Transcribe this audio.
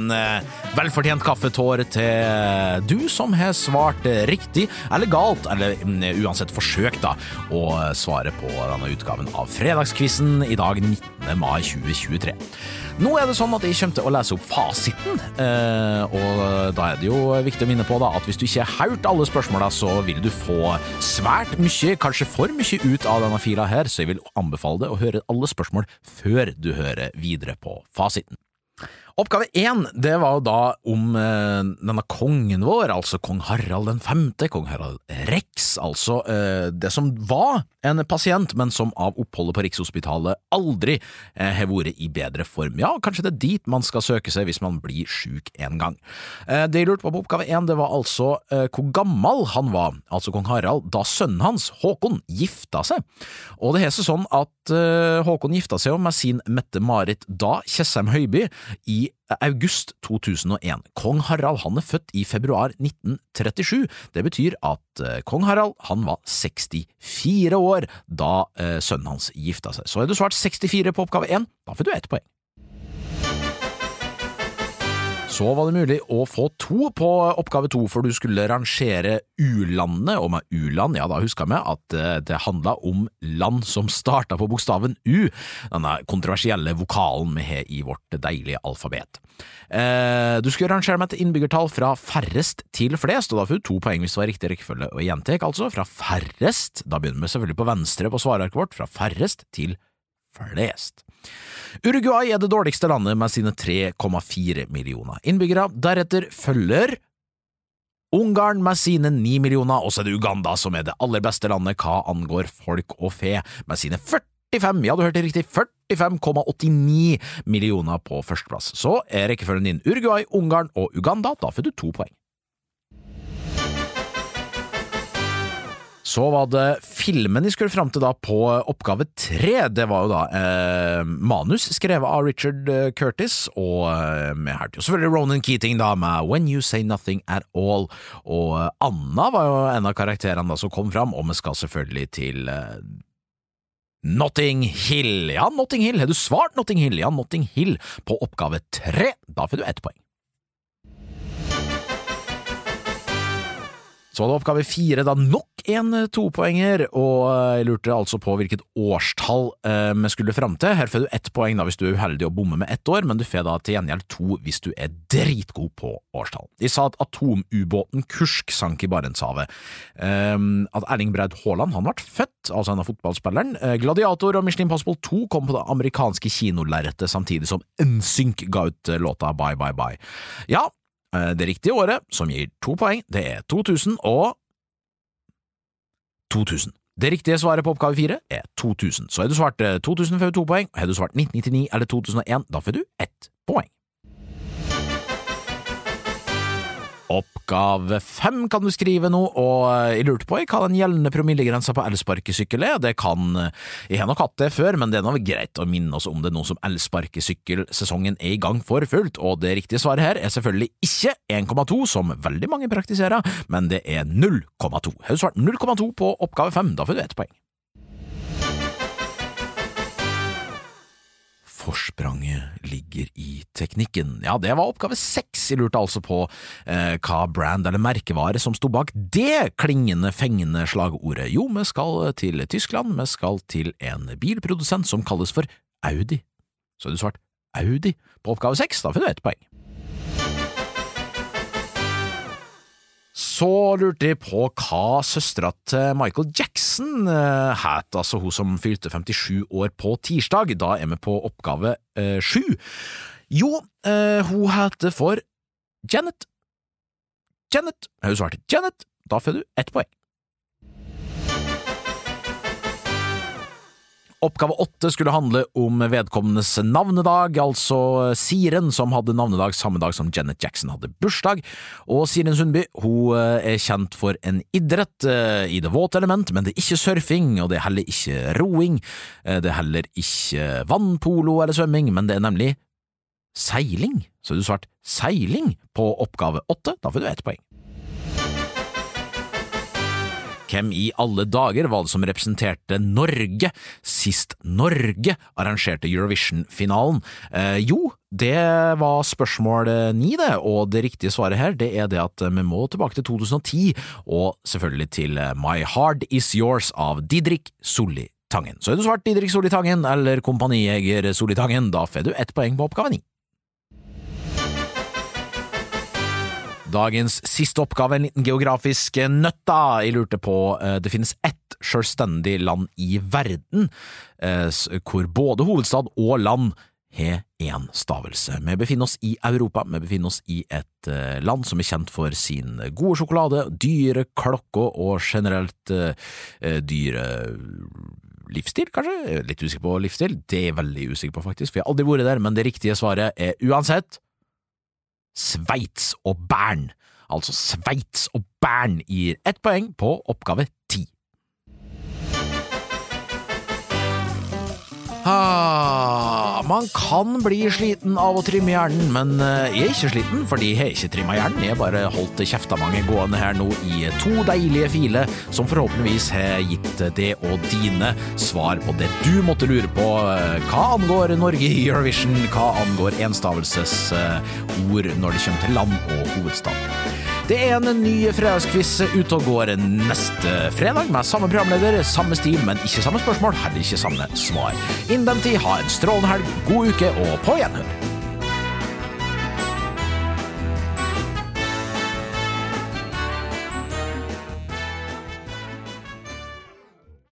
en eh, velfortjent kaffetår til du som har svart riktig eller galt, eller mm, uansett forsøkt da, å svare på denne utgaven av Fredagskvissen i dag 19. mai 2023. Nå er det sånn at jeg kommer til å lese opp fasiten, eh, og da er det jo viktig å minne på da at hvis du ikke har hørt alle spørsmåla, så vil du få svært mye, kanskje for mye, ut av denne fila her, så jeg vil anbefale deg å høre alle spørsmål før du hører videre på fasiten. Oppgave én det var da om eh, denne kongen vår, altså kong Harald den femte, kong Harald Rex, altså eh, det som var en pasient, men som av oppholdet på Rikshospitalet aldri eh, har vært i bedre form. Ja, kanskje det er dit man skal søke seg hvis man blir sjuk en gang. Eh, det jeg lurte på på oppgave én, det var altså eh, hvor gammel han var, altså kong Harald, da sønnen hans, Håkon, gifta seg. Og det har seg sånn at eh, Håkon gifta seg jo med sin Mette-Marit da Tjessem Høiby i august 2001. Kong Harald han er født i februar 1937. Det betyr at eh, kong Harald han var 64 år da eh, sønnen hans gifta seg. Så er du svart 64 på oppgave 1, da får du ett poeng. Så var det mulig å få to på oppgave to, for du skulle rangere u-landene, og med u-land, ja, da huska vi at eh, det handla om land som starta på bokstaven U, denne kontroversielle vokalen vi har i vårt deilige alfabet. Eh, du skulle rangere med et innbyggertall fra færrest til flest, og da får du to poeng hvis det var riktig rekkefølge og gjentek, altså fra færrest, da begynner vi selvfølgelig på venstre på svararket vårt, fra færrest til flest. Uruguay er det dårligste landet med sine 3,4 millioner innbyggere. Deretter følger Ungarn med sine 9 millioner, og så er det Uganda som er det aller beste landet hva angår folk og fe, med sine 45, ja du hørte riktig, 45,89 millioner på førsteplass. Så er rekkefølgen din Uruguay, Ungarn og Uganda, da får du to poeng. Så var det filmen de skulle fram til da på oppgave tre. Det var jo da eh, manus skrevet av Richard eh, Curtis, og eh, vi hørte jo selvfølgelig Ronan Keating da med When You Say Nothing At All. Og eh, Anna var jo en av karakterene da som kom fram, og vi skal selvfølgelig til eh, Notting Hill. Ja, Notting Hill. Har du svart Notting Hill? Ja, Notting Hill på oppgave tre. Da får du ett poeng. Så var det oppgave fire, da nok en topoenger, og jeg lurte altså på hvilket årstall eh, vi skulle fram til. Her får du ett poeng da hvis du er uheldig og bommer med ett år, men du får da til gjengjeld to hvis du er dritgod på årstall. De sa at atomubåten Kursk sank i Barentshavet. Um, at Erling Braut Haaland han ble født, altså en av fotballspilleren. Gladiator og Michelin Impossible 2 kom på det amerikanske kinolerretet samtidig som NSYNC ga ut låta Bye Bye Bye. Ja, det riktige året, som gir to poeng, det er 2000 og 2000. Det riktige svaret på oppgave fire er 2000. Så har du svart 2000 får du to poeng, har du svart 1999 eller 2001, da får du ett poeng. Oppgave fem kan du skrive nå, og jeg lurte på hva den gjeldende promillegrensa på elsparkesykkel er. Det kan Jeg har nok hatt det før, men det er nå greit å minne oss om det nå som elsparkesykkelsesongen er i gang for fullt, og det riktige svaret her er selvfølgelig ikke 1,2, som veldig mange praktiserer, men det er 0,2. Har du svart 0,2 på oppgave fem, da får du ett poeng. Forspranget ligger i teknikken. Ja, det var oppgave seks. Jeg lurte altså på eh, hva brand eller merkevare som sto bak det klingende, fengende slagordet. Jo, vi skal til Tyskland, vi skal til en bilprodusent som kalles for Audi. Så har du svart Audi på oppgave seks, da får du ett poeng. Så lurte jeg på hva søstera til Michael Jackson uh, het, altså hun som fylte 57 år på tirsdag. Da er vi på oppgave uh, sju. Jo, uh, hun heter for Janet. Janet. Hun svarte Janet. Da får du ett poeng. Oppgave åtte skulle handle om vedkommendes navnedag, altså Siren, som hadde navnedag samme dag som Janet Jackson hadde bursdag. Og Siren Sundby hun er kjent for en idrett i det våte element, men det er ikke surfing, og det er heller ikke roing. Det er heller ikke vannpolo eller svømming, men det er nemlig seiling. Så du svarte seiling på oppgave åtte, da får du ett poeng. Hvem i alle dager var det som representerte Norge sist Norge arrangerte Eurovision-finalen? Eh, jo, det var spørsmål ni, det, og det riktige svaret her det er det at vi må tilbake til 2010, og selvfølgelig til My Heart Is Yours av Didrik Solli Tangen. Så er du svart Didrik Solli Tangen eller kompanijeger Solli Tangen, da får du ett poeng på oppgave ni. Dagens siste oppgave, en liten geografisk nøtt, da. Jeg lurte på eh, Det finnes ett selvstendig land i verden eh, hvor både hovedstad og land har én stavelse. Vi befinner oss i Europa, vi befinner oss i et eh, land som er kjent for sin gode sjokolade, dyre klokker og generelt dyre livsstil, kanskje? Litt usikker på livsstil. Det er jeg veldig usikker på, faktisk, for jeg har aldri vært der, men det riktige svaret er uansett Sveits og Bern. Altså Sveits og Bern gir ett poeng på oppgave ti. Ah, man kan bli sliten av å trimme hjernen, men eh, jeg er ikke sliten, fordi jeg har ikke trimma hjernen. Jeg bare holdt kjeftamanget gående her nå i to deilige filer, som forhåpentligvis har gitt det og dine svar på det du måtte lure på eh, hva angår Norge i Eurovision, hva angår enstavelsesord når det kommer til land og hovedstad. Det er en ny fredagskviss ute og går neste fredag, med samme programleder, samme stil, men ikke samme spørsmål, heller ikke samme svar. Innen den tid, ha en strålende helg, god uke og på gjenhør!